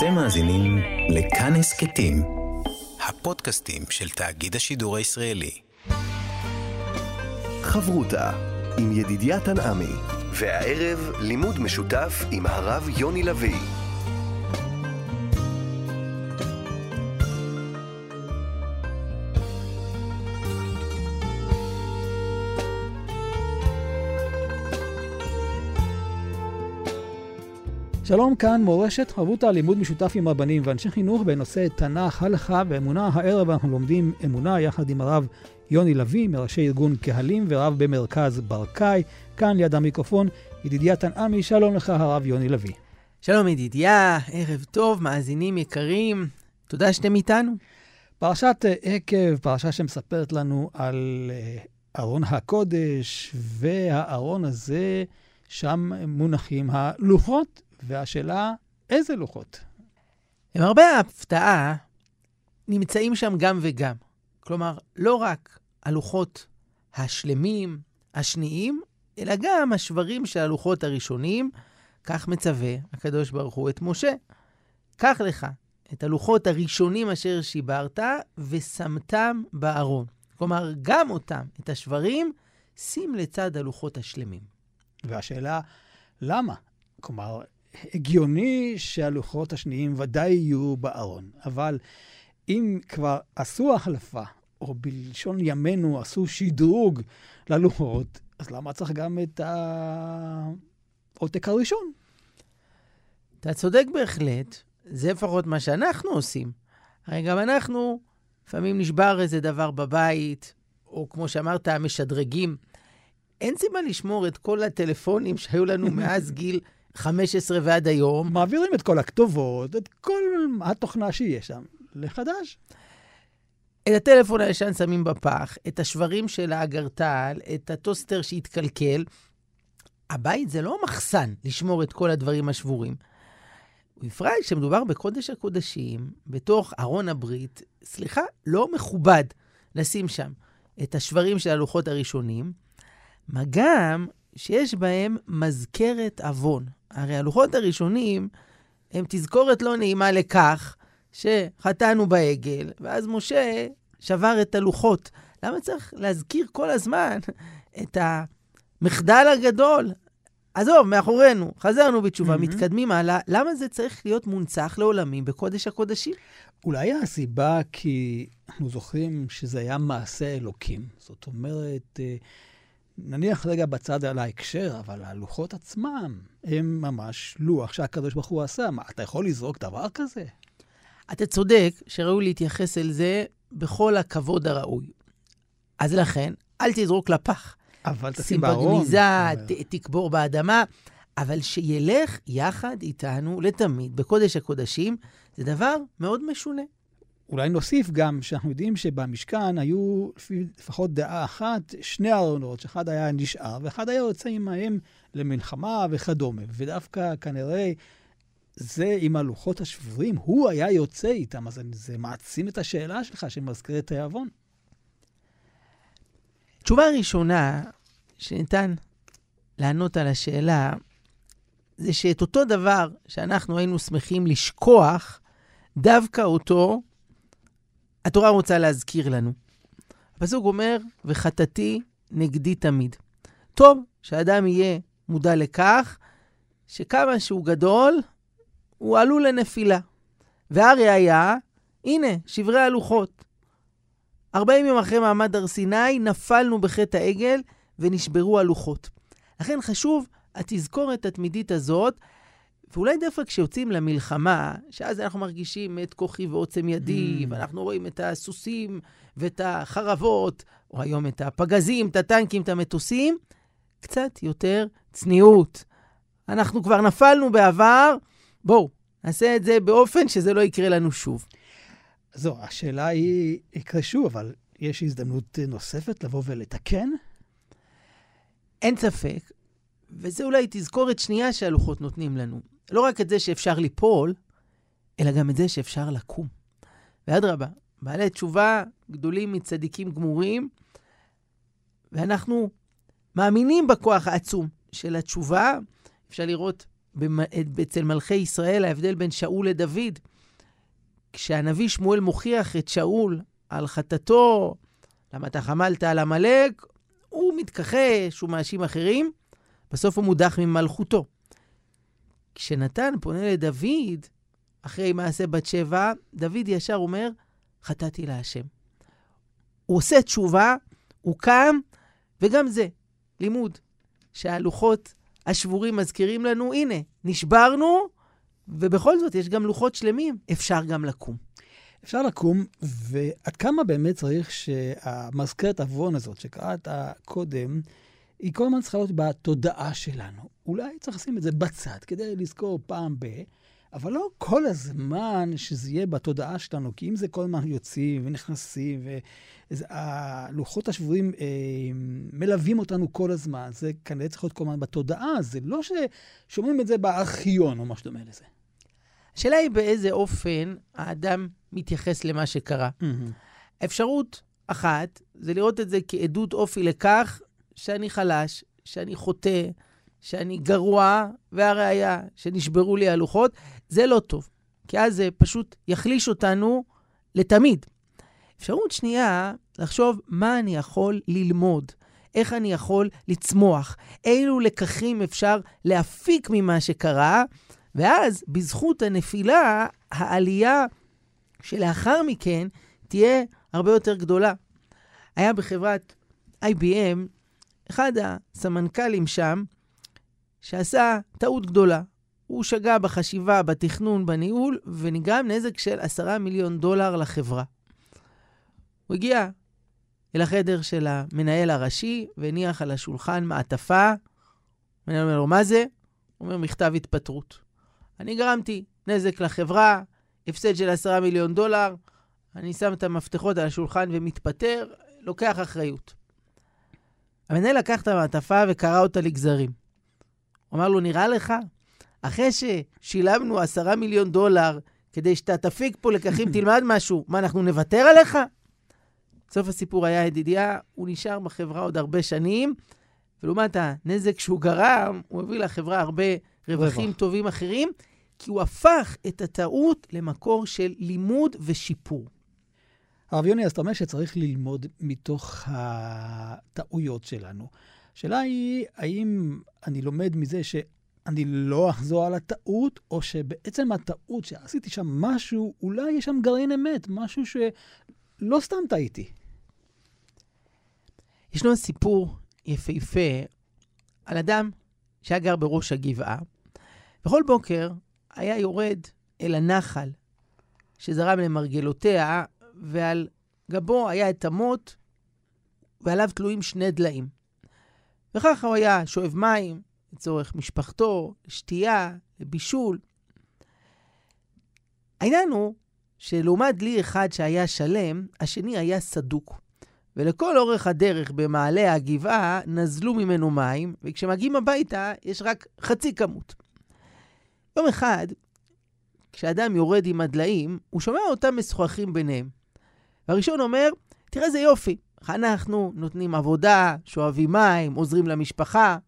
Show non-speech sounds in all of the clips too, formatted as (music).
אתם מאזינים לכאן הסכתים, הפודקאסטים של תאגיד השידור הישראלי. חברותה עם ידידיה תנעמי, והערב לימוד משותף עם הרב יוני לביא. שלום, כאן מורשת חברותא לימוד משותף עם רבנים ואנשי חינוך בנושא תנ"ך, הלכה ואמונה. הערב אנחנו לומדים אמונה יחד עם הרב יוני לביא, מראשי ארגון קהלים ורב במרכז ברקאי. כאן ליד המיקרופון, ידידיה תנעמי, שלום לך הרב יוני לביא. שלום ידידיה, ערב טוב, מאזינים יקרים, תודה שאתם איתנו. פרשת אה, עקב, פרשה שמספרת לנו על אה, ארון הקודש, והארון הזה, שם מונחים הלוחות והשאלה, איזה לוחות? למרבה ההפתעה, נמצאים שם גם וגם. כלומר, לא רק הלוחות השלמים, השניים, אלא גם השברים של הלוחות הראשונים. כך מצווה הקדוש ברוך הוא את משה. קח לך את הלוחות הראשונים אשר שיברת, ושמתם בארון. כלומר, גם אותם, את השברים, שים לצד הלוחות השלמים. והשאלה, למה? כלומר, הגיוני שהלוחות השניים ודאי יהיו בארון, אבל אם כבר עשו החלפה, או בלשון ימינו עשו שדרוג ללוחות, אז למה צריך גם את העותק הראשון? אתה צודק בהחלט, זה לפחות מה שאנחנו עושים. הרי גם אנחנו, לפעמים נשבר איזה דבר בבית, או כמו שאמרת, משדרגים. אין סיבה לשמור את כל הטלפונים שהיו לנו (laughs) מאז גיל 15 ועד היום. מעבירים את כל הכתובות, את כל התוכנה שיש שם, לחדש. את הטלפון הישן שמים בפח, את השברים של האגרטל, את הטוסטר שהתקלקל. הבית זה לא מחסן לשמור את כל הדברים השבורים. בפרט כשמדובר בקודש הקודשים, בתוך ארון הברית, סליחה, לא מכובד לשים שם את השברים של הלוחות הראשונים, מה גם שיש בהם מזכרת עוון. הרי הלוחות הראשונים הם תזכורת לא נעימה לכך שחטאנו בעגל, ואז משה שבר את הלוחות. למה צריך להזכיר כל הזמן את המחדל הגדול? עזוב, מאחורינו, חזרנו בתשובה, mm-hmm. מתקדמים הלאה. למה זה צריך להיות מונצח לעולמים בקודש הקודשים? אולי הסיבה כי אנחנו זוכרים שזה היה מעשה אלוקים. זאת אומרת, אה, נניח רגע בצד על ההקשר, אבל הלוחות עצמם הם ממש לוח שהקדוש ברוך הוא עשה. מה, אתה יכול לזרוק דבר כזה? אתה צודק שראוי להתייחס אל זה בכל הכבוד הראוי. אז לכן, אל תזרוק לפח. אבל תשים בארון. שים בגניזה, תקבור באדמה, אבל שילך יחד איתנו לתמיד בקודש הקודשים, זה דבר מאוד משונה. אולי נוסיף גם שאנחנו יודעים שבמשכן היו, לפחות דעה אחת, שני ארונות, שאחד היה נשאר ואחד היה יוצא עמהם למלחמה וכדומה. ודווקא כנראה זה עם הלוחות השבורים, הוא היה יוצא איתם, אז זה מעצים את השאלה שלך שמזכיר את העוון. תשובה ראשונה שניתן לענות על השאלה, זה שאת אותו דבר שאנחנו היינו שמחים לשכוח, דווקא אותו התורה רוצה להזכיר לנו. הפסוק אומר, וחטאתי נגדי תמיד. טוב שאדם יהיה מודע לכך שכמה שהוא גדול, הוא עלול לנפילה. והראיה, הנה, שברי הלוחות. ארבעים יום אחרי מעמד הר סיני, נפלנו בחטא העגל ונשברו הלוחות. לכן חשוב התזכורת התמידית הזאת, ואולי דווקא כשיוצאים למלחמה, שאז אנחנו מרגישים את כוחי ועוצם ידי, mm. ואנחנו רואים את הסוסים ואת החרבות, או היום את הפגזים, את הטנקים, את המטוסים, קצת יותר צניעות. אנחנו כבר נפלנו בעבר, בואו, נעשה את זה באופן שזה לא יקרה לנו שוב. זו, השאלה היא, יקרה שוב, אבל יש הזדמנות נוספת לבוא ולתקן? אין ספק, וזה אולי תזכורת שנייה שהלוחות נותנים לנו. לא רק את זה שאפשר ליפול, אלא גם את זה שאפשר לקום. ואדרבה, בעלי תשובה גדולים מצדיקים גמורים, ואנחנו מאמינים בכוח העצום של התשובה. אפשר לראות אצל מלכי ישראל, ההבדל בין שאול לדוד. כשהנביא שמואל מוכיח את שאול על חטאתו, למה אתה חמלת על עמלק, הוא מתכחש, הוא מאשים אחרים, בסוף הוא מודח ממלכותו. כשנתן פונה לדוד, אחרי מעשה בת שבע, דוד ישר אומר, חטאתי להשם. הוא עושה תשובה, הוא קם, וגם זה, לימוד, שהלוחות השבורים מזכירים לנו, הנה, נשברנו, ובכל זאת יש גם לוחות שלמים, אפשר גם לקום. אפשר לקום, ועד כמה באמת צריך שהמזכרת עוון הזאת שקראת קודם, היא כל הזמן צריכה להיות בתודעה שלנו. אולי צריך לשים את זה בצד כדי לזכור פעם ב... אבל לא כל הזמן שזה יהיה בתודעה שלנו, כי אם זה כל הזמן יוצאים ונכנסים, והלוחות השבויים אה, מלווים אותנו כל הזמן, זה כנראה צריך להיות כל הזמן בתודעה, זה לא ששומעים את זה בארכיון או משהו דומה לזה. השאלה היא באיזה אופן האדם מתייחס למה שקרה. Mm-hmm. אפשרות אחת זה לראות את זה כעדות אופי לכך שאני חלש, שאני חוטא, שאני גרוע, והראיה שנשברו לי הלוחות, זה לא טוב. כי אז זה פשוט יחליש אותנו לתמיד. אפשרות שנייה, לחשוב מה אני יכול ללמוד, איך אני יכול לצמוח, אילו לקחים אפשר להפיק ממה שקרה, ואז בזכות הנפילה, העלייה שלאחר מכן תהיה הרבה יותר גדולה. היה בחברת IBM אחד הסמנכ"לים שם, שעשה טעות גדולה. הוא שגה בחשיבה, בתכנון, בניהול, ונגרם נזק של עשרה מיליון דולר לחברה. הוא הגיע אל החדר של המנהל הראשי והניח על השולחן מעטפה. המנהל אומר לו, מה זה? הוא אומר, מכתב התפטרות. אני גרמתי נזק לחברה, הפסד של עשרה מיליון דולר, אני שם את המפתחות על השולחן ומתפטר, לוקח אחריות. המנהל לקח את המעטפה וקרע אותה לגזרים. הוא אמר לו, נראה לך? אחרי ששילמנו עשרה מיליון דולר כדי שאתה תפיק פה לקחים, (laughs) תלמד משהו, מה, אנחנו נוותר עליך? סוף הסיפור היה ידידיה, הוא נשאר בחברה עוד הרבה שנים, ולעומת הנזק שהוא גרם, הוא הביא לחברה הרבה רווחים רווח. טובים אחרים, כי הוא הפך את הטעות למקור של לימוד ושיפור. הרב יוני, אז אתה אומר שצריך ללמוד מתוך הטעויות שלנו. השאלה היא, האם אני לומד מזה שאני לא אחזור על הטעות, או שבעצם הטעות שעשיתי שם משהו, אולי יש שם גרעין אמת, משהו שלא סתם טעיתי. ישנו סיפור יפהפה על אדם שהיה גר בראש הגבעה. בכל בוקר היה יורד אל הנחל שזרם למרגלותיה, ועל גבו היה את המוט, ועליו תלויים שני דליים. וככה הוא היה שואב מים לצורך משפחתו, לשתייה, לבישול. העניין הוא שלעומת דלי אחד שהיה שלם, השני היה סדוק. ולכל אורך הדרך במעלה הגבעה נזלו ממנו מים, וכשמגיעים הביתה יש רק חצי כמות. יום אחד, כשאדם יורד עם הדליים, הוא שומע אותם משוחחים ביניהם. והראשון אומר, תראה איזה יופי, אנחנו נותנים עבודה, שואבים מים, עוזרים למשפחה.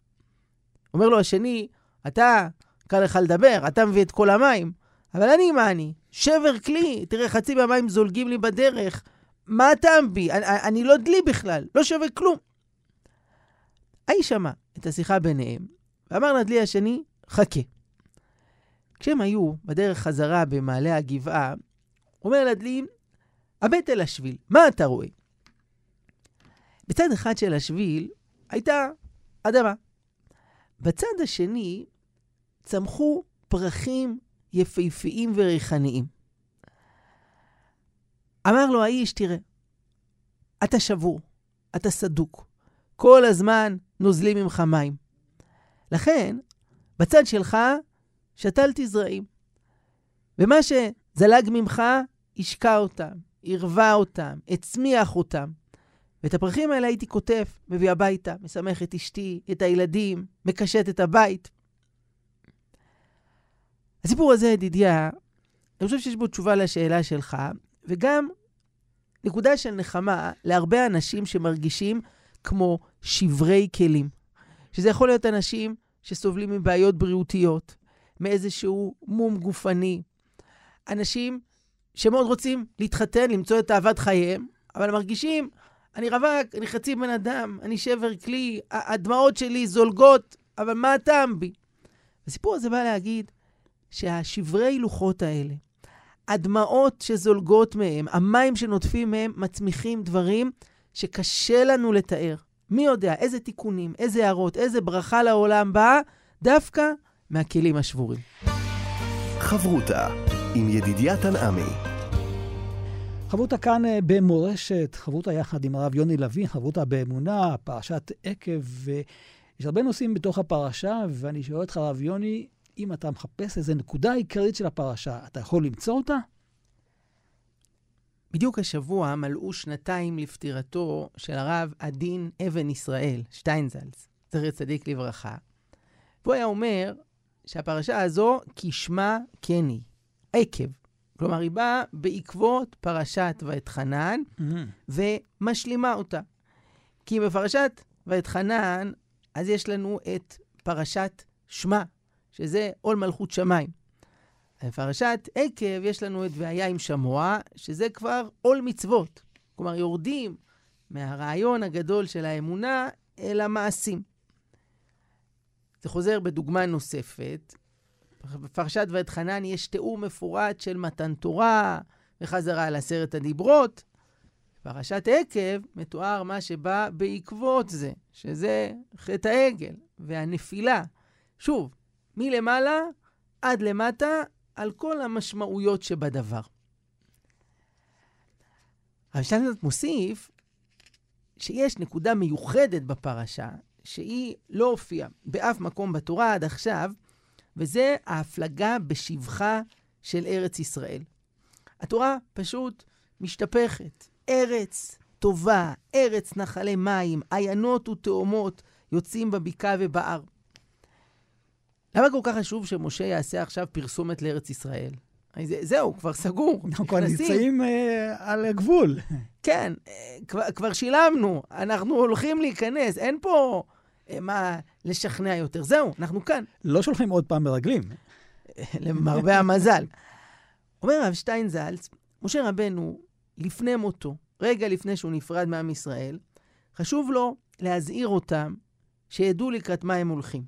אומר לו השני, אתה, קל לך לדבר, אתה מביא את כל המים, אבל אני, מה אני? שבר כלי, תראה, חצי מהמים זולגים לי בדרך. מה הטעם בי? אני, אני לא דלי בכלל, לא שווה כלום. האיש שמע את השיחה ביניהם, ואמר לדלי השני, חכה. כשהם היו בדרך חזרה במעלה הגבעה, אומר לדלי, הבט אל השביל, מה אתה רואה? בצד אחד של השביל הייתה אדמה. בצד השני צמחו פרחים יפהפיים וריחניים. אמר לו האיש, תראה, אתה שבור, אתה סדוק, כל הזמן נוזלים ממך מים. לכן, בצד שלך שתלתי זרעים. ומה שזלג ממך, השקע אותם, ערבה אותם, הצמיח אותם. ואת הפרחים האלה הייתי כותב, מביא הביתה, משמח את אשתי, את הילדים, מקשט את הבית. הסיפור הזה, ידידיה, אני חושב שיש בו תשובה לשאלה שלך, וגם נקודה של נחמה להרבה אנשים שמרגישים כמו שברי כלים. שזה יכול להיות אנשים שסובלים מבעיות בריאותיות, מאיזשהו מום גופני. אנשים שמאוד רוצים להתחתן, למצוא את אהבת חייהם, אבל מרגישים, אני רווק, אני חצי בן אדם, אני שבר כלי, הדמעות שלי זולגות, אבל מה הטעם בי? הסיפור הזה בא להגיד שהשברי לוחות האלה, הדמעות שזולגות מהם, המים שנוטפים מהם, מצמיחים דברים שקשה לנו לתאר. מי יודע איזה תיקונים, איזה הערות, איזה ברכה לעולם באה, דווקא מהכלים השבורים. חברותה עם ידידיה תנעמי. חברותה כאן אה, במורשת, חברותה יחד עם הרב יוני לביא, חברותה באמונה, פרשת עקב. יש הרבה נושאים בתוך הפרשה, ואני שואל אותך, הרב יוני, אם אתה מחפש איזו נקודה עיקרית של הפרשה, אתה יכול למצוא אותה? בדיוק השבוע מלאו שנתיים לפטירתו של הרב עדין אבן ישראל, שטיינזלץ, זכר צדיק לברכה. והוא היה אומר שהפרשה הזו כשמה כן היא, עקב. כלומר, היא באה בעקבות פרשת ואתחנן, mm-hmm. ומשלימה אותה. כי בפרשת ואתחנן, אז יש לנו את פרשת שמע, שזה עול מלכות שמיים. בפרשת עקב יש לנו את והיה עם שמוע, שזה כבר עול מצוות. כלומר, יורדים מהרעיון הגדול של האמונה אל המעשים. זה חוזר בדוגמה נוספת. בפרשת ואתחנן יש תיאור מפורט של מתן תורה וחזרה על עשרת הדיברות. בפרשת עקב מתואר מה שבא בעקבות זה, שזה חטא העגל והנפילה. שוב, מלמעלה עד למטה, על כל המשמעויות שבדבר. הרב שטיינזרט מוסיף שיש נקודה מיוחדת בפרשה, שהיא לא הופיעה באף מקום בתורה עד עכשיו, וזה ההפלגה בשבחה של ארץ ישראל. התורה פשוט משתפכת. ארץ טובה, ארץ נחלי מים, עיינות ותאומות יוצאים בבקעה ובהר. למה כל כך חשוב שמשה יעשה עכשיו פרסומת לארץ ישראל? זה, זהו, כבר סגור. (laughs) אנחנו כבר נמצאים uh, על הגבול. כן, uh, כבר, כבר שילמנו, אנחנו הולכים להיכנס, אין פה מה לשכנע יותר. זהו, אנחנו כאן. לא שולחים עוד פעם מרגלים. (laughs) למרבה המזל. אומר הרב שטיינזלץ, משה רבנו, לפני מותו, רגע לפני שהוא נפרד מעם ישראל, חשוב לו להזהיר אותם שידעו לקראת מה הם הולכים.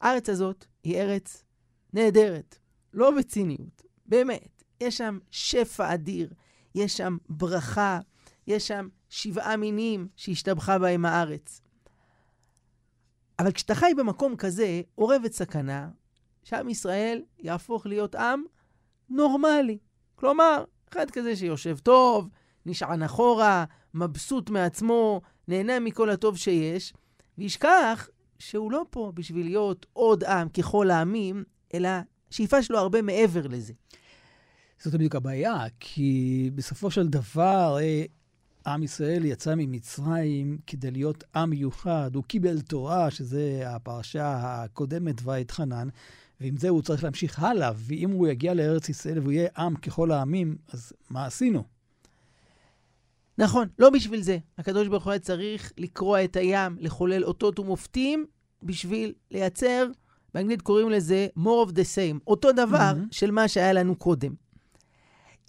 הארץ הזאת היא ארץ נהדרת, לא בציניות, באמת. יש שם שפע אדיר, יש שם ברכה, יש שם שבעה מינים שהשתבחה בהם הארץ. אבל כשאתה חי במקום כזה, אורבת סכנה שעם ישראל יהפוך להיות עם נורמלי. כלומר, אחד כזה שיושב טוב, נשען אחורה, מבסוט מעצמו, נהנה מכל הטוב שיש, וישכח שהוא לא פה בשביל להיות עוד עם ככל העמים, אלא שאיפה שלו הרבה מעבר לזה. זאת בדיוק הבעיה, כי בסופו של דבר, אה, עם ישראל יצא ממצרים כדי להיות עם מיוחד. הוא קיבל תורה, שזה הפרשה הקודמת, ואתחנן, ועם זה הוא צריך להמשיך הלאה. ואם הוא יגיע לארץ ישראל והוא יהיה עם ככל העמים, אז מה עשינו? נכון, לא בשביל זה. הקדוש ברוך הוא היה צריך לקרוע את הים, לחולל אותות ומופתים, בשביל לייצר, באנגלית קוראים לזה more of the same, אותו דבר mm-hmm. של מה שהיה לנו קודם.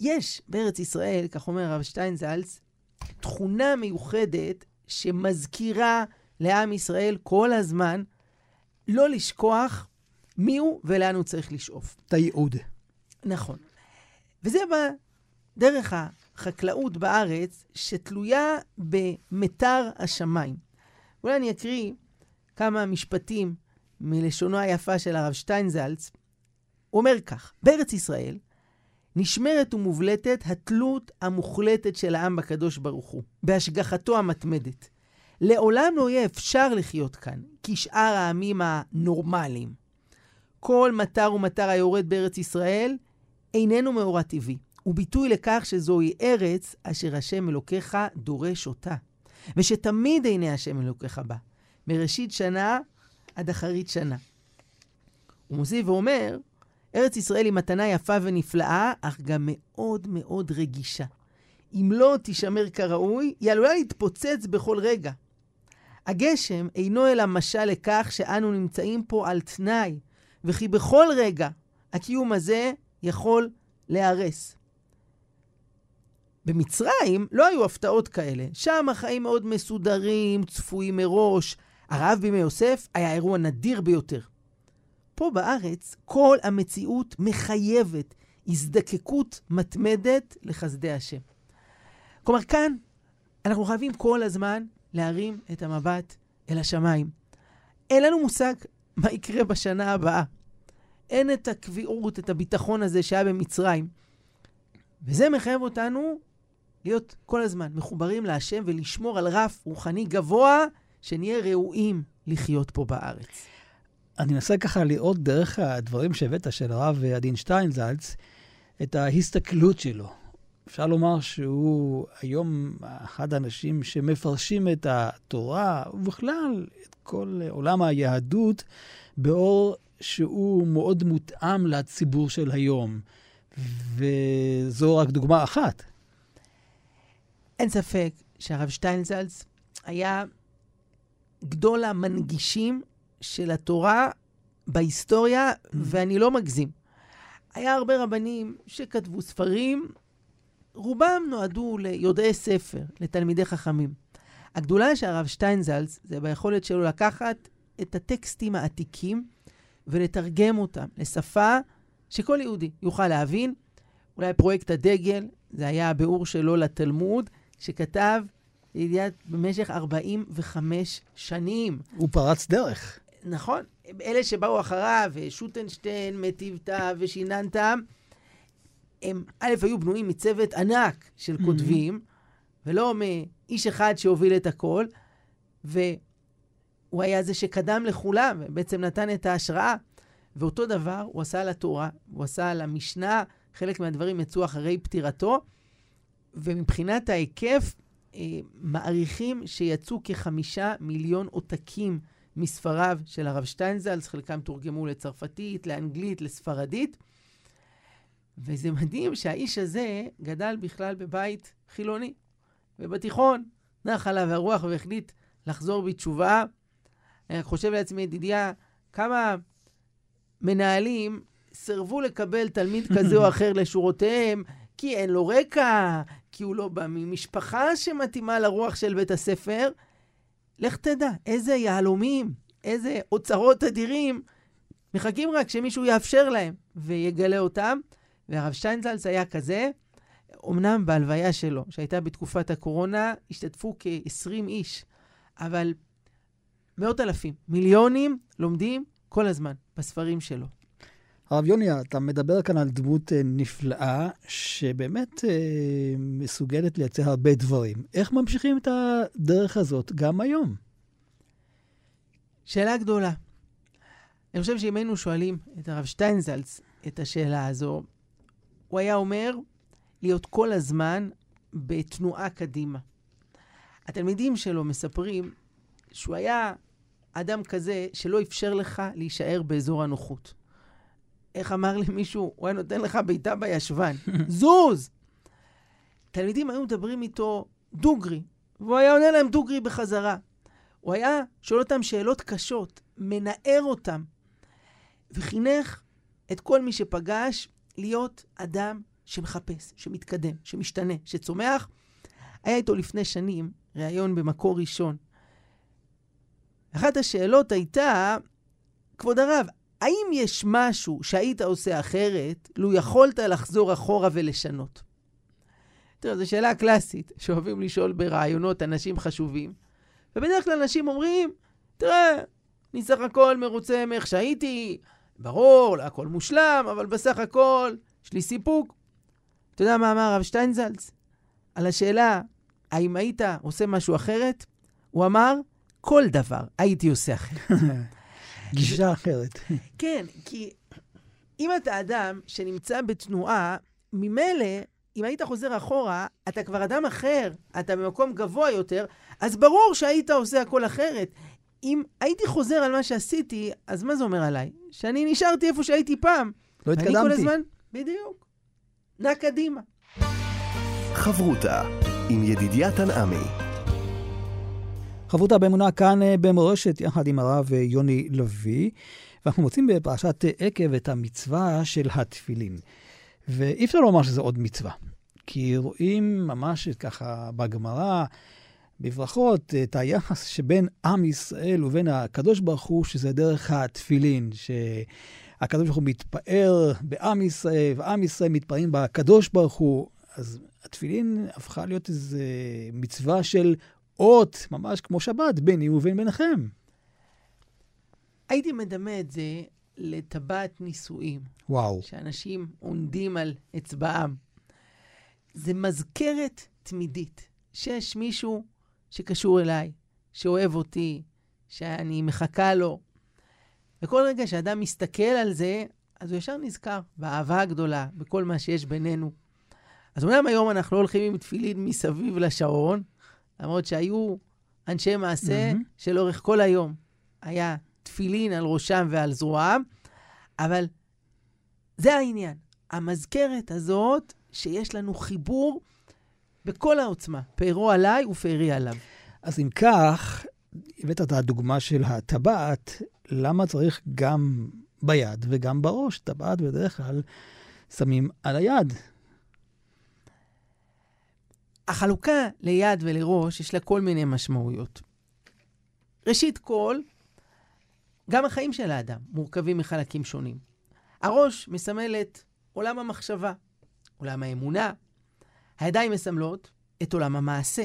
יש בארץ ישראל, כך אומר הרב שטיינזלץ, תכונה מיוחדת שמזכירה לעם ישראל כל הזמן לא לשכוח מי הוא ולאן הוא צריך לשאוף. את הייעוד. נכון. וזה בא דרך החקלאות בארץ, שתלויה במתר השמיים. אולי אני אקריא כמה משפטים מלשונו היפה של הרב שטיינזלץ. הוא אומר כך, בארץ ישראל נשמרת ומובלטת התלות המוחלטת של העם בקדוש ברוך הוא, בהשגחתו המתמדת. לעולם לא יהיה אפשר לחיות כאן, כשאר העמים הנורמליים. כל מטר ומטר היורד בארץ ישראל איננו מאורע טבעי. הוא ביטוי לכך שזוהי ארץ אשר השם אלוקיך דורש אותה, ושתמיד עיני השם אלוקיך בה, מראשית שנה עד אחרית שנה. הוא מוסיף ואומר, ארץ ישראל היא מתנה יפה ונפלאה, אך גם מאוד מאוד רגישה. אם לא תישמר כראוי, היא עלולה להתפוצץ בכל רגע. הגשם אינו אלא משל לכך שאנו נמצאים פה על תנאי, וכי בכל רגע הקיום הזה יכול להיהרס. במצרים לא היו הפתעות כאלה. שם החיים מאוד מסודרים, צפויים מראש. הרעב בימי יוסף היה אירוע נדיר ביותר. פה בארץ כל המציאות מחייבת הזדקקות מתמדת לחסדי השם. כלומר, כאן אנחנו חייבים כל הזמן להרים את המבט אל השמיים. אין לנו מושג מה יקרה בשנה הבאה. אין את הקביעות, את הביטחון הזה שהיה במצרים. וזה מחייב אותנו להיות כל הזמן מחוברים להשם ולשמור על רף רוחני גבוה, שנהיה ראויים לחיות פה בארץ. אני מנסה ככה לראות דרך הדברים שהבאת של הרב עדין שטיינזלץ, את ההסתכלות שלו. אפשר לומר שהוא היום אחד האנשים שמפרשים את התורה, ובכלל את כל עולם היהדות, באור שהוא מאוד מותאם לציבור של היום. וזו רק דוגמה אחת. אין ספק שהרב שטיינזלץ היה גדול המנגישים של התורה בהיסטוריה, mm. ואני לא מגזים. היה הרבה רבנים שכתבו ספרים, רובם נועדו ליודעי ספר, לתלמידי חכמים. הגדולה של הרב שטיינזלץ זה ביכולת שלו לקחת את הטקסטים העתיקים ולתרגם אותם לשפה שכל יהודי יוכל להבין. אולי פרויקט הדגל, זה היה הביאור שלו לתלמוד, שכתב לידיעת במשך 45 שנים. הוא פרץ דרך. נכון. אלה שבאו אחריו, שוטנשטיין, מטיבתא ושיננתם, הם א', היו בנויים מצוות ענק של. כותבים, ולא מאיש אחד שהוביל את הכל, והוא היה זה שקדם לכולם, ובעצם נתן את ההשראה. ואותו דבר הוא עשה לתורה, הוא עשה למשנה, חלק מהדברים יצאו אחרי פטירתו, ומבחינת ההיקף, אה, מעריכים שיצאו כחמישה מיליון עותקים מספריו של הרב שטיינזלס, חלקם תורגמו לצרפתית, לאנגלית, לספרדית. וזה מדהים שהאיש הזה גדל בכלל בבית חילוני. ובתיכון נח עליו הרוח והחליט לחזור בתשובה. אני חושב לעצמי, ידידיה, כמה מנהלים סירבו לקבל תלמיד כזה או (laughs) אחר לשורותיהם, כי אין לו רקע, כי הוא לא בא ממשפחה שמתאימה לרוח של בית הספר. לך תדע, איזה יהלומים, איזה אוצרות אדירים, מחכים רק שמישהו יאפשר להם ויגלה אותם. והרב שטיינזלץ היה כזה, אמנם בהלוויה שלו, שהייתה בתקופת הקורונה, השתתפו כ-20 איש, אבל מאות אלפים, מיליונים לומדים כל הזמן בספרים שלו. הרב יוני, אתה מדבר כאן על דמות אה, נפלאה, שבאמת אה, מסוגלת לייצר הרבה דברים. איך ממשיכים את הדרך הזאת גם היום? שאלה גדולה. אני חושב שאם היינו שואלים את הרב שטיינזלץ את השאלה הזו, הוא היה אומר להיות כל הזמן בתנועה קדימה. התלמידים שלו מספרים שהוא היה אדם כזה שלא אפשר לך להישאר באזור הנוחות. איך אמר לי מישהו? הוא היה נותן לך בעיטה בישבן. (laughs) זוז! תלמידים היו מדברים איתו דוגרי, והוא היה עונה להם דוגרי בחזרה. הוא היה שואל אותם שאלות קשות, מנער אותם, וחינך את כל מי שפגש להיות אדם שמחפש, שמתקדם, שמשתנה, שצומח. היה איתו לפני שנים ראיון במקור ראשון. אחת השאלות הייתה, כבוד הרב, האם יש משהו שהיית עושה אחרת, לו יכולת לחזור אחורה ולשנות? תראה, זו שאלה קלאסית שאוהבים לשאול ברעיונות אנשים חשובים, ובדרך כלל אנשים אומרים, תראה, אני סך הכל מרוצה מאיך שהייתי, ברור, לא הכל מושלם, אבל בסך הכל יש לי סיפוק. אתה יודע מה אמר הרב שטיינזלץ? על השאלה, האם היית עושה משהו אחרת? הוא אמר, כל דבר הייתי עושה אחרת. (laughs) גישה אחרת. (laughs) כן, כי אם אתה אדם שנמצא בתנועה, ממילא, אם היית חוזר אחורה, אתה כבר אדם אחר, אתה במקום גבוה יותר, אז ברור שהיית עושה הכל אחרת. אם הייתי חוזר על מה שעשיתי, אז מה זה אומר עליי? שאני נשארתי איפה שהייתי פעם. לא התקדמתי. אני כל הזמן, בדיוק. נע קדימה. חברותה עם ידידיה תנעמי. חברותה באמונה כאן אה, במורשת, יחד עם הרב אה, יוני לביא. ואנחנו מוצאים בפרשת עקב את המצווה של התפילין. ואי אפשר לומר שזה עוד מצווה, כי רואים ממש ככה בגמרא, בברכות, את היחס שבין עם ישראל ובין הקדוש ברוך הוא, שזה דרך התפילין, שהקדוש ברוך הוא מתפאר בעם ישראל, ועם ישראל מתפארים בקדוש ברוך הוא. אז התפילין הפכה להיות איזו מצווה של אות, ממש כמו שבת, ביני ובין ביניכם. הייתי מדמה את זה לטבעת נישואים. וואו. שאנשים עונדים על אצבעם. זה מזכרת תמידית, שיש מישהו שקשור אליי, שאוהב אותי, שאני מחכה לו. וכל רגע שאדם מסתכל על זה, אז הוא ישר נזכר באהבה הגדולה, בכל מה שיש בינינו. אז אומנם היום אנחנו לא הולכים עם תפילין מסביב לשעון, למרות שהיו אנשי מעשה mm-hmm. שלאורך כל היום היה תפילין על ראשם ועל זרועם, אבל זה העניין. המזכרת הזאת, שיש לנו חיבור בכל העוצמה, פארו עליי ופארי עליו. אז אם כך, הבאת את הדוגמה של הטבעת, למה צריך גם ביד וגם בראש? טבעת בדרך כלל שמים על היד. החלוקה ליד ולראש, יש לה כל מיני משמעויות. ראשית כל, גם החיים של האדם מורכבים מחלקים שונים. הראש מסמל את עולם המחשבה, עולם האמונה. הידיים מסמלות את עולם המעשה.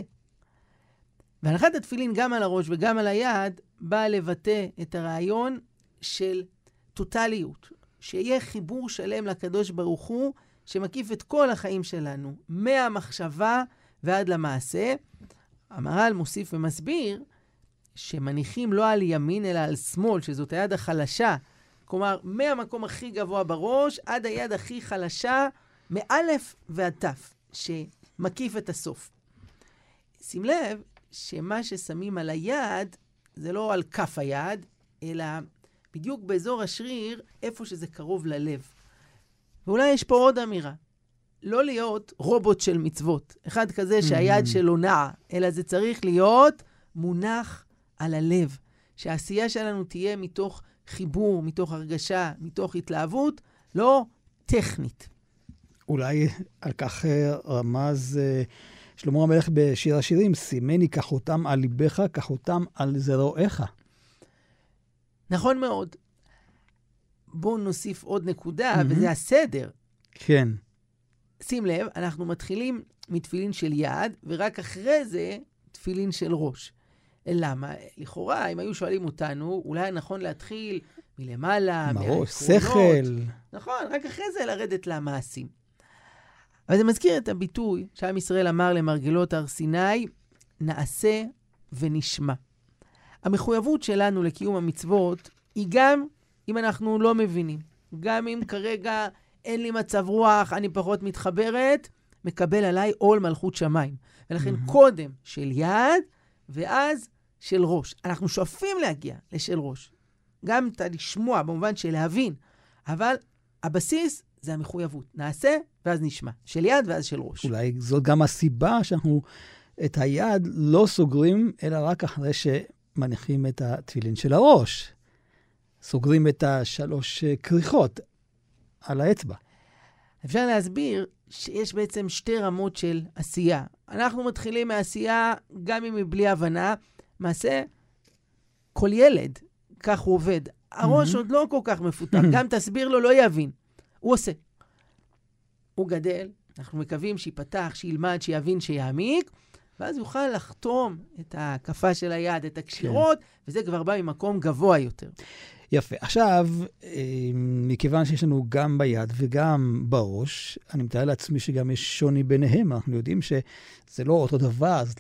והנחת התפילין גם על הראש וגם על היד באה לבטא את הרעיון של טוטליות, שיהיה חיבור שלם לקדוש ברוך הוא, שמקיף את כל החיים שלנו, מהמחשבה ועד למעשה. המהר"ל מוסיף ומסביר שמניחים לא על ימין אלא על שמאל, שזאת היד החלשה. כלומר, מהמקום הכי גבוה בראש עד היד הכי חלשה, מאלף ועד תף, שמקיף את הסוף. שים לב שמה ששמים על היד, זה לא על כף היד, אלא בדיוק באזור השריר, איפה שזה קרוב ללב. ואולי יש פה עוד אמירה. לא להיות רובוט של מצוות, אחד כזה שהיד mm-hmm. שלו נעה, אלא זה צריך להיות מונח על הלב. שהעשייה שלנו תהיה מתוך חיבור, מתוך הרגשה, מתוך התלהבות, לא טכנית. אולי על כך אה, רמז אה, שלמה המלך בשיר השירים, סימני כחותם על ליבך, כחותם על זרועיך. נכון מאוד. בואו נוסיף עוד נקודה, mm-hmm. וזה הסדר. כן. שים לב, אנחנו מתחילים מתפילין של יד, ורק אחרי זה תפילין של ראש. למה? לכאורה, אם היו שואלים אותנו, אולי נכון להתחיל מלמעלה, מהעקרונות. שכל. נכון, רק אחרי זה לרדת למעשים. אבל זה מזכיר את הביטוי שעם ישראל אמר למרגלות הר סיני, נעשה ונשמע. המחויבות שלנו לקיום המצוות היא גם אם אנחנו לא מבינים. גם אם כרגע אין לי מצב רוח, אני פחות מתחברת, מקבל עליי עול מלכות שמיים. ולכן mm-hmm. קודם של יד, ואז של ראש. אנחנו שואפים להגיע לשל ראש. גם את הלשמוע, במובן של להבין. אבל הבסיס זה המחויבות. נעשה, ואז נשמע. של יד ואז של ראש. אולי זאת גם הסיבה שאנחנו את היד לא סוגרים, אלא רק אחרי שמניחים את התפילין של הראש. סוגרים את השלוש כריכות על האצבע. אפשר להסביר שיש בעצם שתי רמות של עשייה. אנחנו מתחילים מעשייה גם אם היא בלי הבנה. מעשה, כל ילד, כך הוא עובד. הראש mm-hmm. עוד לא כל כך מפותח, (clears throat) גם תסביר לו, לא יבין. הוא עושה. הוא גדל, אנחנו מקווים שייפתח, שילמד, שיבין, שיעמיק, ואז יוכל לחתום את ההקפה של היד, את הקשירות, כן. וזה כבר בא ממקום גבוה יותר. יפה. עכשיו, אה, מכיוון שיש לנו גם ביד וגם בראש, אני מתאר לעצמי שגם יש שוני ביניהם. אנחנו יודעים שזה לא אותו דבר, אז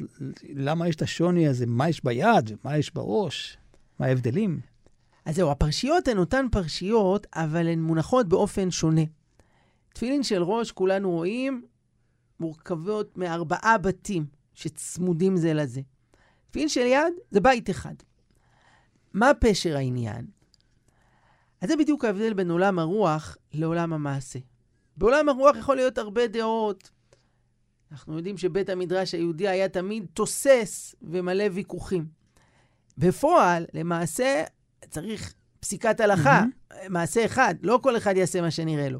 למה יש את השוני הזה? מה יש ביד ומה יש בראש? מה ההבדלים? אז זהו, הפרשיות הן אותן פרשיות, אבל הן מונחות באופן שונה. תפילין של ראש, כולנו רואים, מורכבות מארבעה בתים שצמודים זה לזה. תפילין של יד זה בית אחד. מה פשר העניין? אז זה בדיוק ההבדל בין עולם הרוח לעולם המעשה. בעולם הרוח יכול להיות הרבה דעות. אנחנו יודעים שבית המדרש היהודי היה תמיד תוסס ומלא ויכוחים. בפועל, למעשה, צריך פסיקת הלכה, מעשה אחד, לא כל אחד יעשה מה שנראה לו.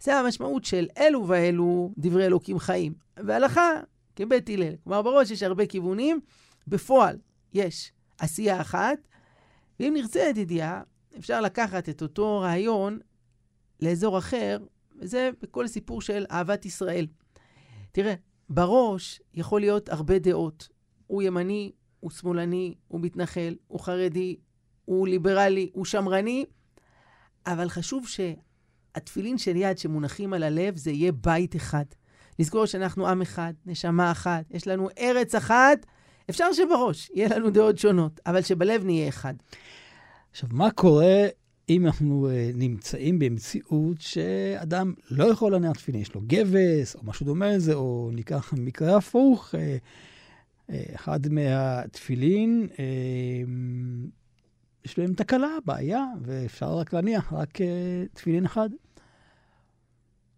זה המשמעות של אלו ואלו דברי אלוקים חיים. והלכה כבית הלל. כלומר, בראש יש הרבה כיוונים, בפועל יש עשייה אחת, ואם נרצה, ידידיה, אפשר לקחת את אותו רעיון לאזור אחר, וזה בכל סיפור של אהבת ישראל. תראה, בראש יכול להיות הרבה דעות. הוא ימני, הוא שמאלני, הוא מתנחל, הוא חרדי, הוא ליברלי, הוא שמרני, אבל חשוב שהתפילין של יד שמונחים על הלב זה יהיה בית אחד. לזכור שאנחנו עם אחד, נשמה אחת, יש לנו ארץ אחת. אפשר שבראש יהיה לנו דעות שונות, אבל שבלב נהיה אחד. עכשיו, מה קורה אם אנחנו uh, נמצאים במציאות שאדם לא יכול להניח תפילין, יש לו גבס או משהו דומה לזה, או ניקח מקרה הפוך, uh, uh, אחד מהתפילין, uh, יש להם תקלה, בעיה, ואפשר רק להניח רק uh, תפילין אחד.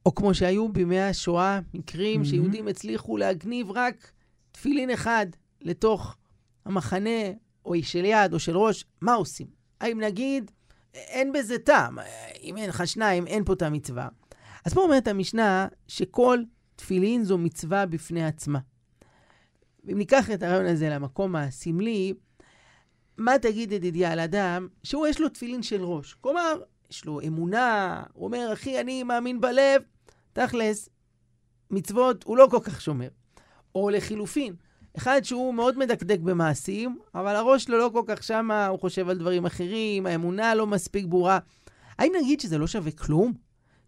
או כמו שהיו בימי השואה, מקרים mm-hmm. שיהודים הצליחו להגניב רק תפילין אחד לתוך המחנה, או של יד או של ראש, מה עושים? האם נגיד, אין בזה טעם, אם אין לך שניים, אין פה את המצווה. אז פה אומרת המשנה שכל תפילין זו מצווה בפני עצמה. אם ניקח את הרעיון הזה למקום הסמלי, מה תגיד ידידיה על אדם שהוא יש לו תפילין של ראש? כלומר, יש לו אמונה, הוא אומר, אחי, אני מאמין בלב, תכלס, מצוות הוא לא כל כך שומר. או לחילופין, אחד שהוא מאוד מדקדק במעשים, אבל הראש שלו לא כל כך שמה, הוא חושב על דברים אחרים, האמונה לא מספיק ברורה. האם נגיד שזה לא שווה כלום?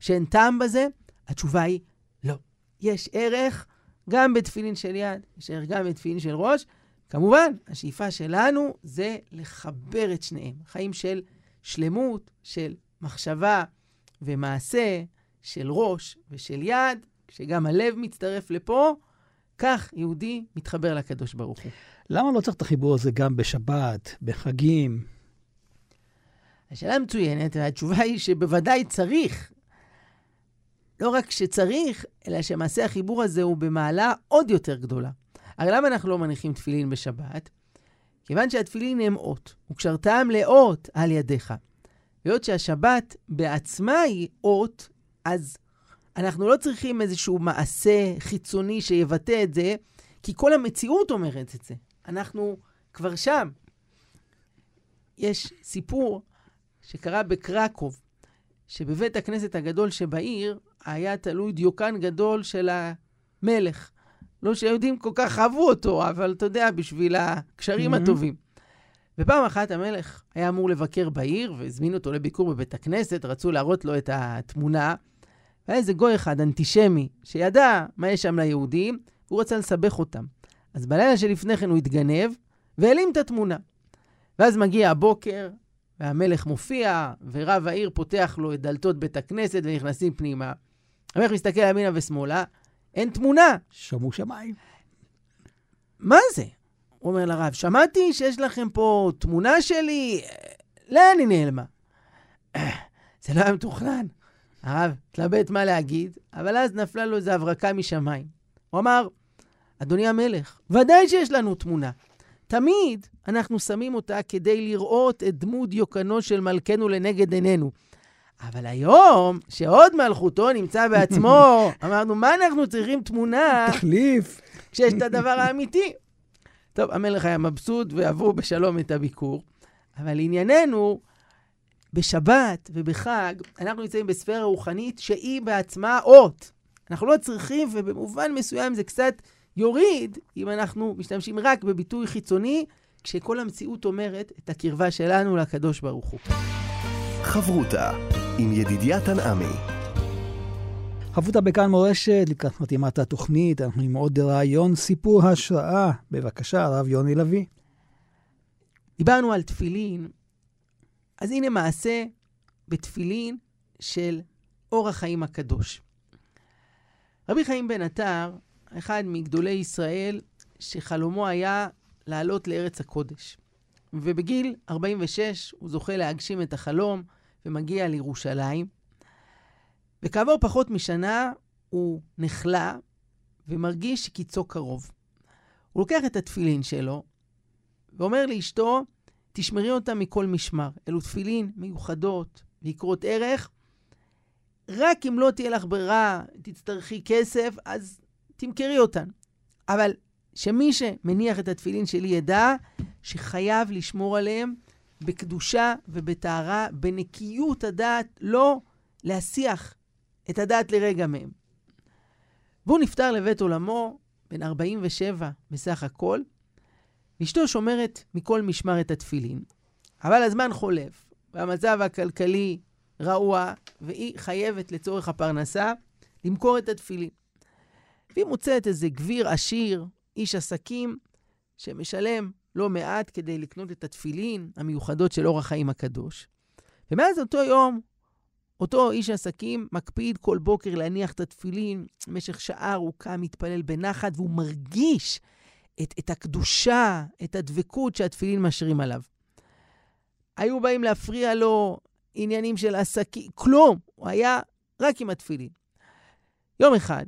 שאין טעם בזה? התשובה היא לא. יש ערך גם בתפילין של יד, יש ערך גם בתפילין של ראש. כמובן, השאיפה שלנו זה לחבר את שניהם. חיים של שלמות, של מחשבה ומעשה, של ראש ושל יד, כשגם הלב מצטרף לפה, כך יהודי מתחבר לקדוש ברוך הוא. למה לא צריך את החיבור הזה גם בשבת, בחגים? השאלה מצוינת, והתשובה היא שבוודאי צריך. לא רק שצריך, אלא שמעשה החיבור הזה הוא במעלה עוד יותר גדולה. הרי למה אנחנו לא מניחים תפילין בשבת? כיוון שהתפילין הם אות, וקשרתם לאות על ידיך. והיות שהשבת בעצמה היא אות, אז אנחנו לא צריכים איזשהו מעשה חיצוני שיבטא את זה, כי כל המציאות אומרת את זה. אנחנו כבר שם. יש סיפור שקרה בקרקוב, שבבית הכנסת הגדול שבעיר היה תלוי דיוקן גדול של המלך. לא שהיהודים כל כך אהבו אותו, אבל אתה יודע, בשביל הקשרים mm-hmm. הטובים. ופעם אחת המלך היה אמור לבקר בעיר, והזמין אותו לביקור בבית הכנסת, רצו להראות לו את התמונה. והיה איזה גוי אחד, אנטישמי, שידע מה יש שם ליהודים, והוא רצה לסבך אותם. אז בלילה שלפני כן הוא התגנב, והעלים את התמונה. ואז מגיע הבוקר, והמלך מופיע, ורב העיר פותח לו את דלתות בית הכנסת ונכנסים פנימה. המלך מסתכל ימינה ושמאלה, אין תמונה. שמו שמיים. מה זה? הוא אומר לרב, שמעתי שיש לכם פה תמונה שלי, לאן היא נעלמה? זה לא היה מתוכנן. הרב התלבט מה להגיד, אבל אז נפלה לו איזו הברקה משמיים. הוא אמר, אדוני המלך, ודאי שיש לנו תמונה. תמיד אנחנו שמים אותה כדי לראות את דמות דיוקנו של מלכנו לנגד עינינו. אבל היום, שעוד מלכותו נמצא בעצמו, (laughs) אמרנו, מה אנחנו צריכים תמונה? תחליף. כשיש את הדבר האמיתי. טוב, המלך היה מבסוט ועברו בשלום את הביקור, אבל ענייננו, בשבת ובחג, אנחנו נמצאים בספירה רוחנית שהיא בעצמה אות. אנחנו לא צריכים, ובמובן מסוים זה קצת יוריד, אם אנחנו משתמשים רק בביטוי חיצוני, כשכל המציאות אומרת את הקרבה שלנו לקדוש ברוך הוא. חברותה עם ידידיה תנעמי. חברותה בכאן מורשת, לקראת חתימת התוכנית, אנחנו עם עוד רעיון סיפור השראה. בבקשה, הרב יוני לביא. דיברנו על תפילין, אז הנה מעשה בתפילין של אור החיים הקדוש. רבי חיים בן עטר, אחד מגדולי ישראל, שחלומו היה לעלות לארץ הקודש. ובגיל 46 הוא זוכה להגשים את החלום ומגיע לירושלים. וכעבור פחות משנה הוא נחלה ומרגיש שקיצו קרוב. הוא לוקח את התפילין שלו ואומר לאשתו, תשמרי אותם מכל משמר. אלו תפילין מיוחדות, ויקרות ערך. רק אם לא תהיה לך ברירה, תצטרכי כסף, אז תמכרי אותן. אבל שמי שמניח את התפילין שלי ידע שחייב לשמור עליהם בקדושה ובטהרה, בנקיות הדעת, לא להסיח את הדעת לרגע מהם. והוא נפטר לבית עולמו, בן 47 בסך הכל, ואשתו שומרת מכל משמר את התפילין. אבל הזמן חולף, והמצב הכלכלי רעוע, והיא חייבת לצורך הפרנסה למכור את התפילין. והיא מוצאת איזה גביר עשיר, איש עסקים, שמשלם לא מעט כדי לקנות את התפילין המיוחדות של אור החיים הקדוש. ומאז אותו יום, אותו איש עסקים מקפיד כל בוקר להניח את התפילין במשך שעה ארוכה, מתפלל בנחת, והוא מרגיש את, את הקדושה, את הדבקות שהתפילין משרים עליו. היו באים להפריע לו עניינים של עסקים, כלום, הוא היה רק עם התפילין. יום אחד,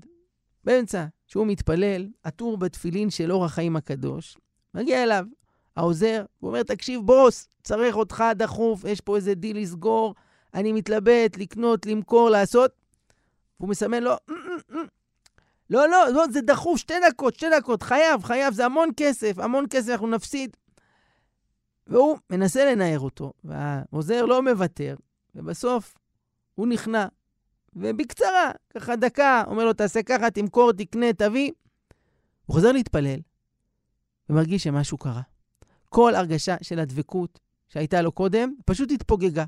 באמצע שהוא מתפלל, עטור בתפילין של אור החיים הקדוש, מגיע אליו העוזר, הוא אומר, תקשיב, בוס, צריך אותך דחוף, יש פה איזה דיל לסגור, אני מתלבט, לקנות, למכור, לעשות. והוא מסמן לו, אמ, אמ, אמ. לא, לא, לא, זה דחוף, שתי דקות, שתי דקות, חייב, חייב, זה המון כסף, המון כסף, אנחנו נפסיד. והוא מנסה לנער אותו, והעוזר לא מוותר, ובסוף הוא נכנע. ובקצרה, ככה דקה, אומר לו, תעשה ככה, תמכור, תקנה, תביא. הוא חוזר להתפלל, ומרגיש שמשהו קרה. כל הרגשה של הדבקות שהייתה לו קודם, פשוט התפוגגה.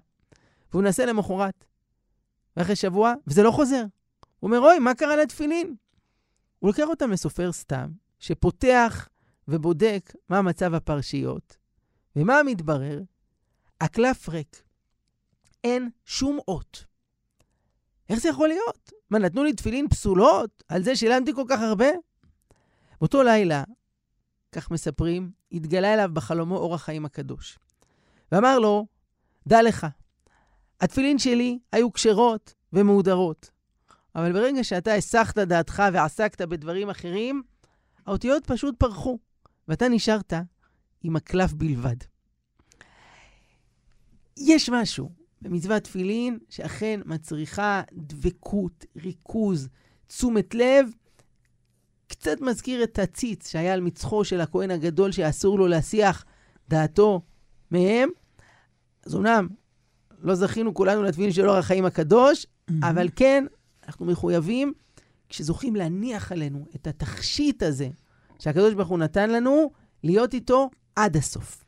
והוא מנסה למחרת. ואחרי שבוע, וזה לא חוזר. הוא אומר, אוי, מה קרה לתפילין? הוא לוקח אותם לסופר סתם, שפותח ובודק מה מצב הפרשיות. ומה מתברר? הקלף ריק. אין שום אות. איך זה יכול להיות? מה, נתנו לי תפילין פסולות? על זה שילמתי כל כך הרבה? באותו לילה, כך מספרים, התגלה אליו בחלומו אור החיים הקדוש. ואמר לו, דע לך, התפילין שלי היו כשרות ומהודרות, אבל ברגע שאתה הסחת דעתך ועסקת בדברים אחרים, האותיות פשוט פרחו, ואתה נשארת עם הקלף בלבד. יש משהו במצוות תפילין שאכן מצריכה דבקות, ריכוז, תשומת לב. קצת מזכיר את הציץ שהיה על מצחו של הכהן הגדול, שאסור לו להסיח דעתו מהם. אז אמנם לא זכינו כולנו לתפילין של אור החיים הקדוש, mm-hmm. אבל כן, אנחנו מחויבים, כשזוכים להניח עלינו את התכשיט הזה שהקדוש ברוך הוא נתן לנו, להיות איתו עד הסוף.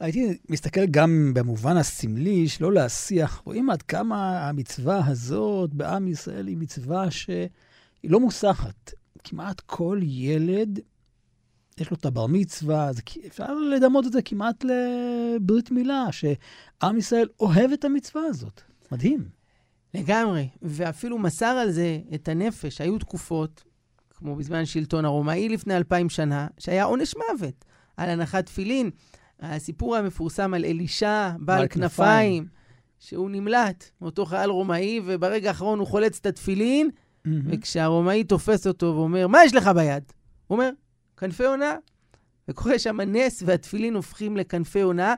הייתי מסתכל גם במובן הסמלי, שלא להסיח. רואים עד כמה המצווה הזאת בעם ישראל היא מצווה שהיא לא מוסחת. כמעט כל ילד, יש לו את הבר מצווה, זה, אפשר לדמות את זה כמעט לברית מילה, שעם ישראל אוהב את המצווה הזאת. מדהים. לגמרי, ואפילו מסר על זה את הנפש. היו תקופות, כמו בזמן שלטון הרומאי לפני אלפיים שנה, שהיה עונש מוות על הנחת תפילין. הסיפור המפורסם על אלישע, בעל כנפיים, שהוא נמלט מאותו חייל רומאי, וברגע האחרון הוא חולץ את התפילין, mm-hmm. וכשהרומאי תופס אותו ואומר, מה יש לך ביד? הוא אומר, כנפי עונה. וקורה שם נס, והתפילין הופכים לכנפי עונה.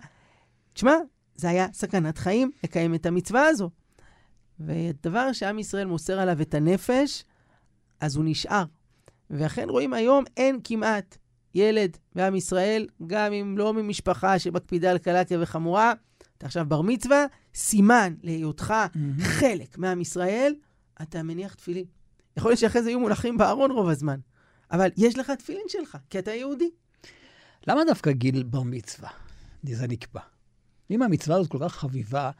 תשמע, זה היה סכנת חיים לקיים את המצווה הזו. ודבר שעם ישראל מוסר עליו את הנפש, אז הוא נשאר. ואכן רואים היום אין כמעט ילד בעם ישראל, גם אם לא ממשפחה שמקפידה על קלה כבחמורה, אתה עכשיו בר מצווה, סימן להיותך mm-hmm. חלק מעם ישראל, אתה מניח תפילין. יכול להיות שאחרי זה יהיו מונחים בארון רוב הזמן, אבל יש לך תפילין שלך, כי אתה יהודי. למה דווקא גיל בר מצווה? זה נקבע. אם המצווה הזאת כל כך חביבה,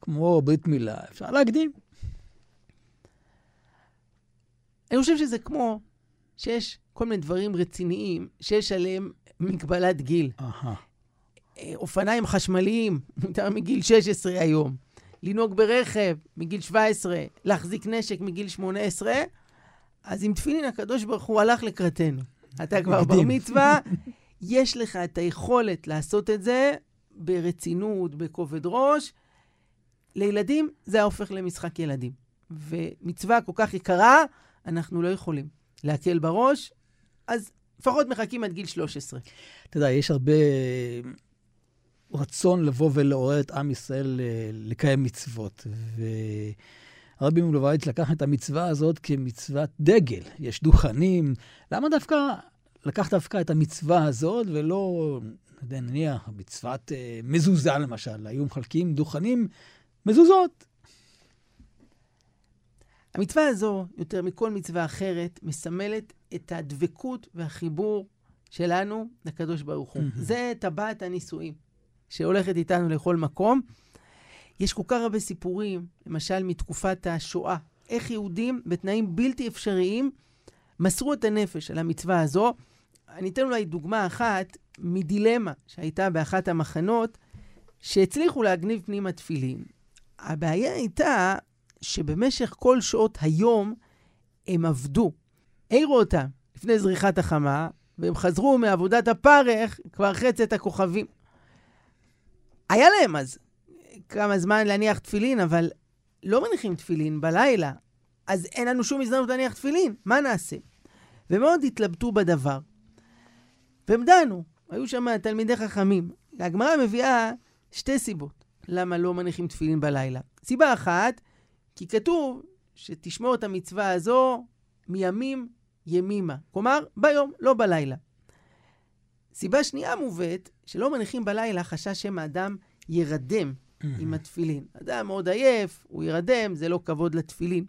כמו ברית מילה, אפשר להקדים. אני חושב שזה כמו שיש כל מיני דברים רציניים שיש עליהם מגבלת גיל. Aha. אה, אופניים חשמליים, מותר מגיל 16 היום. לנהוג ברכב מגיל 17, להחזיק נשק מגיל 18, אז עם תפילין הקדוש ברוך הוא הלך לקראתנו. אתה כבר בר מצווה, יש לך את היכולת לעשות את זה ברצינות, בכובד ראש. לילדים זה היה הופך למשחק ילדים. ומצווה כל כך יקרה, אנחנו לא יכולים להקל בראש, אז לפחות מחכים עד גיל 13. אתה יודע, יש הרבה רצון לבוא ולעורר את עם ישראל לקיים מצוות. והרבי מלובביץ' לקח את המצווה הזאת כמצוות דגל. יש דוכנים. למה דווקא לקח דווקא את המצווה הזאת ולא, נניח, מצוות אה, מזוזה למשל? היו מחלקים דוכנים מזוזות. המצווה הזו, יותר מכל מצווה אחרת, מסמלת את הדבקות והחיבור שלנו לקדוש ברוך הוא. זה טבעת הנישואים שהולכת איתנו לכל מקום. יש כל כך הרבה סיפורים, למשל מתקופת השואה, איך יהודים בתנאים בלתי אפשריים מסרו את הנפש על המצווה הזו. אני אתן אולי דוגמה אחת מדילמה שהייתה באחת המחנות, שהצליחו להגניב פנימה תפילין. הבעיה הייתה שבמשך כל שעות היום הם עבדו. העירו אותם לפני זריחת החמה, והם חזרו מעבודת הפרך כבר אחרי צאת הכוכבים. היה להם אז כמה זמן להניח תפילין, אבל לא מניחים תפילין בלילה, אז אין לנו שום הזדמנות להניח תפילין, מה נעשה? ומאוד התלבטו בדבר. והם דנו, היו שם תלמידי חכמים. הגמרא מביאה שתי סיבות למה לא מניחים תפילין בלילה. סיבה אחת, כי כתוב שתשמור את המצווה הזו מימים ימימה. כלומר, ביום, לא בלילה. סיבה שנייה מובאת, שלא מניחים בלילה חשש שמא אדם ירדם עם התפילין. אדם מאוד עייף, הוא ירדם, זה לא כבוד לתפילין.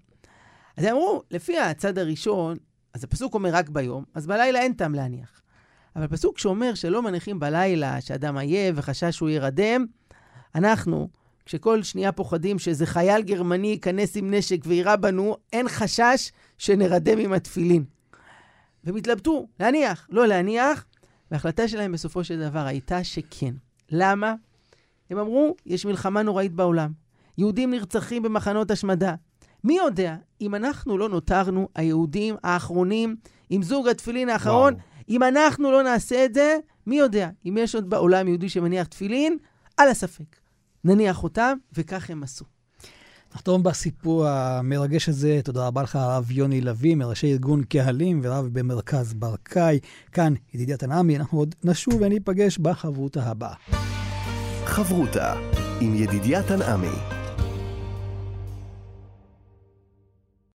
אז אמרו, לפי הצד הראשון, אז הפסוק אומר רק ביום, אז בלילה אין טעם להניח. אבל פסוק שאומר שלא מניחים בלילה, שאדם עייף וחשש שהוא ירדם, אנחנו, כשכל שנייה פוחדים שאיזה חייל גרמני ייכנס עם נשק ויירה בנו, אין חשש שנרדם עם התפילין. והם התלבטו, להניח, לא להניח, וההחלטה שלהם בסופו של דבר הייתה שכן. למה? הם אמרו, יש מלחמה נוראית בעולם. יהודים נרצחים במחנות השמדה. מי יודע אם אנחנו לא נותרנו היהודים האחרונים עם זוג התפילין האחרון, וואו. אם אנחנו לא נעשה את זה, מי יודע אם יש עוד בעולם יהודי שמניח תפילין? על הספק. נניח אותם, וכך הם עשו. נחתום בסיפור המרגש הזה. תודה רבה לך, הרב יוני לביא, מראשי ארגון קהלים ורב במרכז ברקאי. כאן ידידיה תנעמי, אנחנו עוד נשוב וניפגש בחברותה הבאה. חברותה עם ידידיה תנעמי.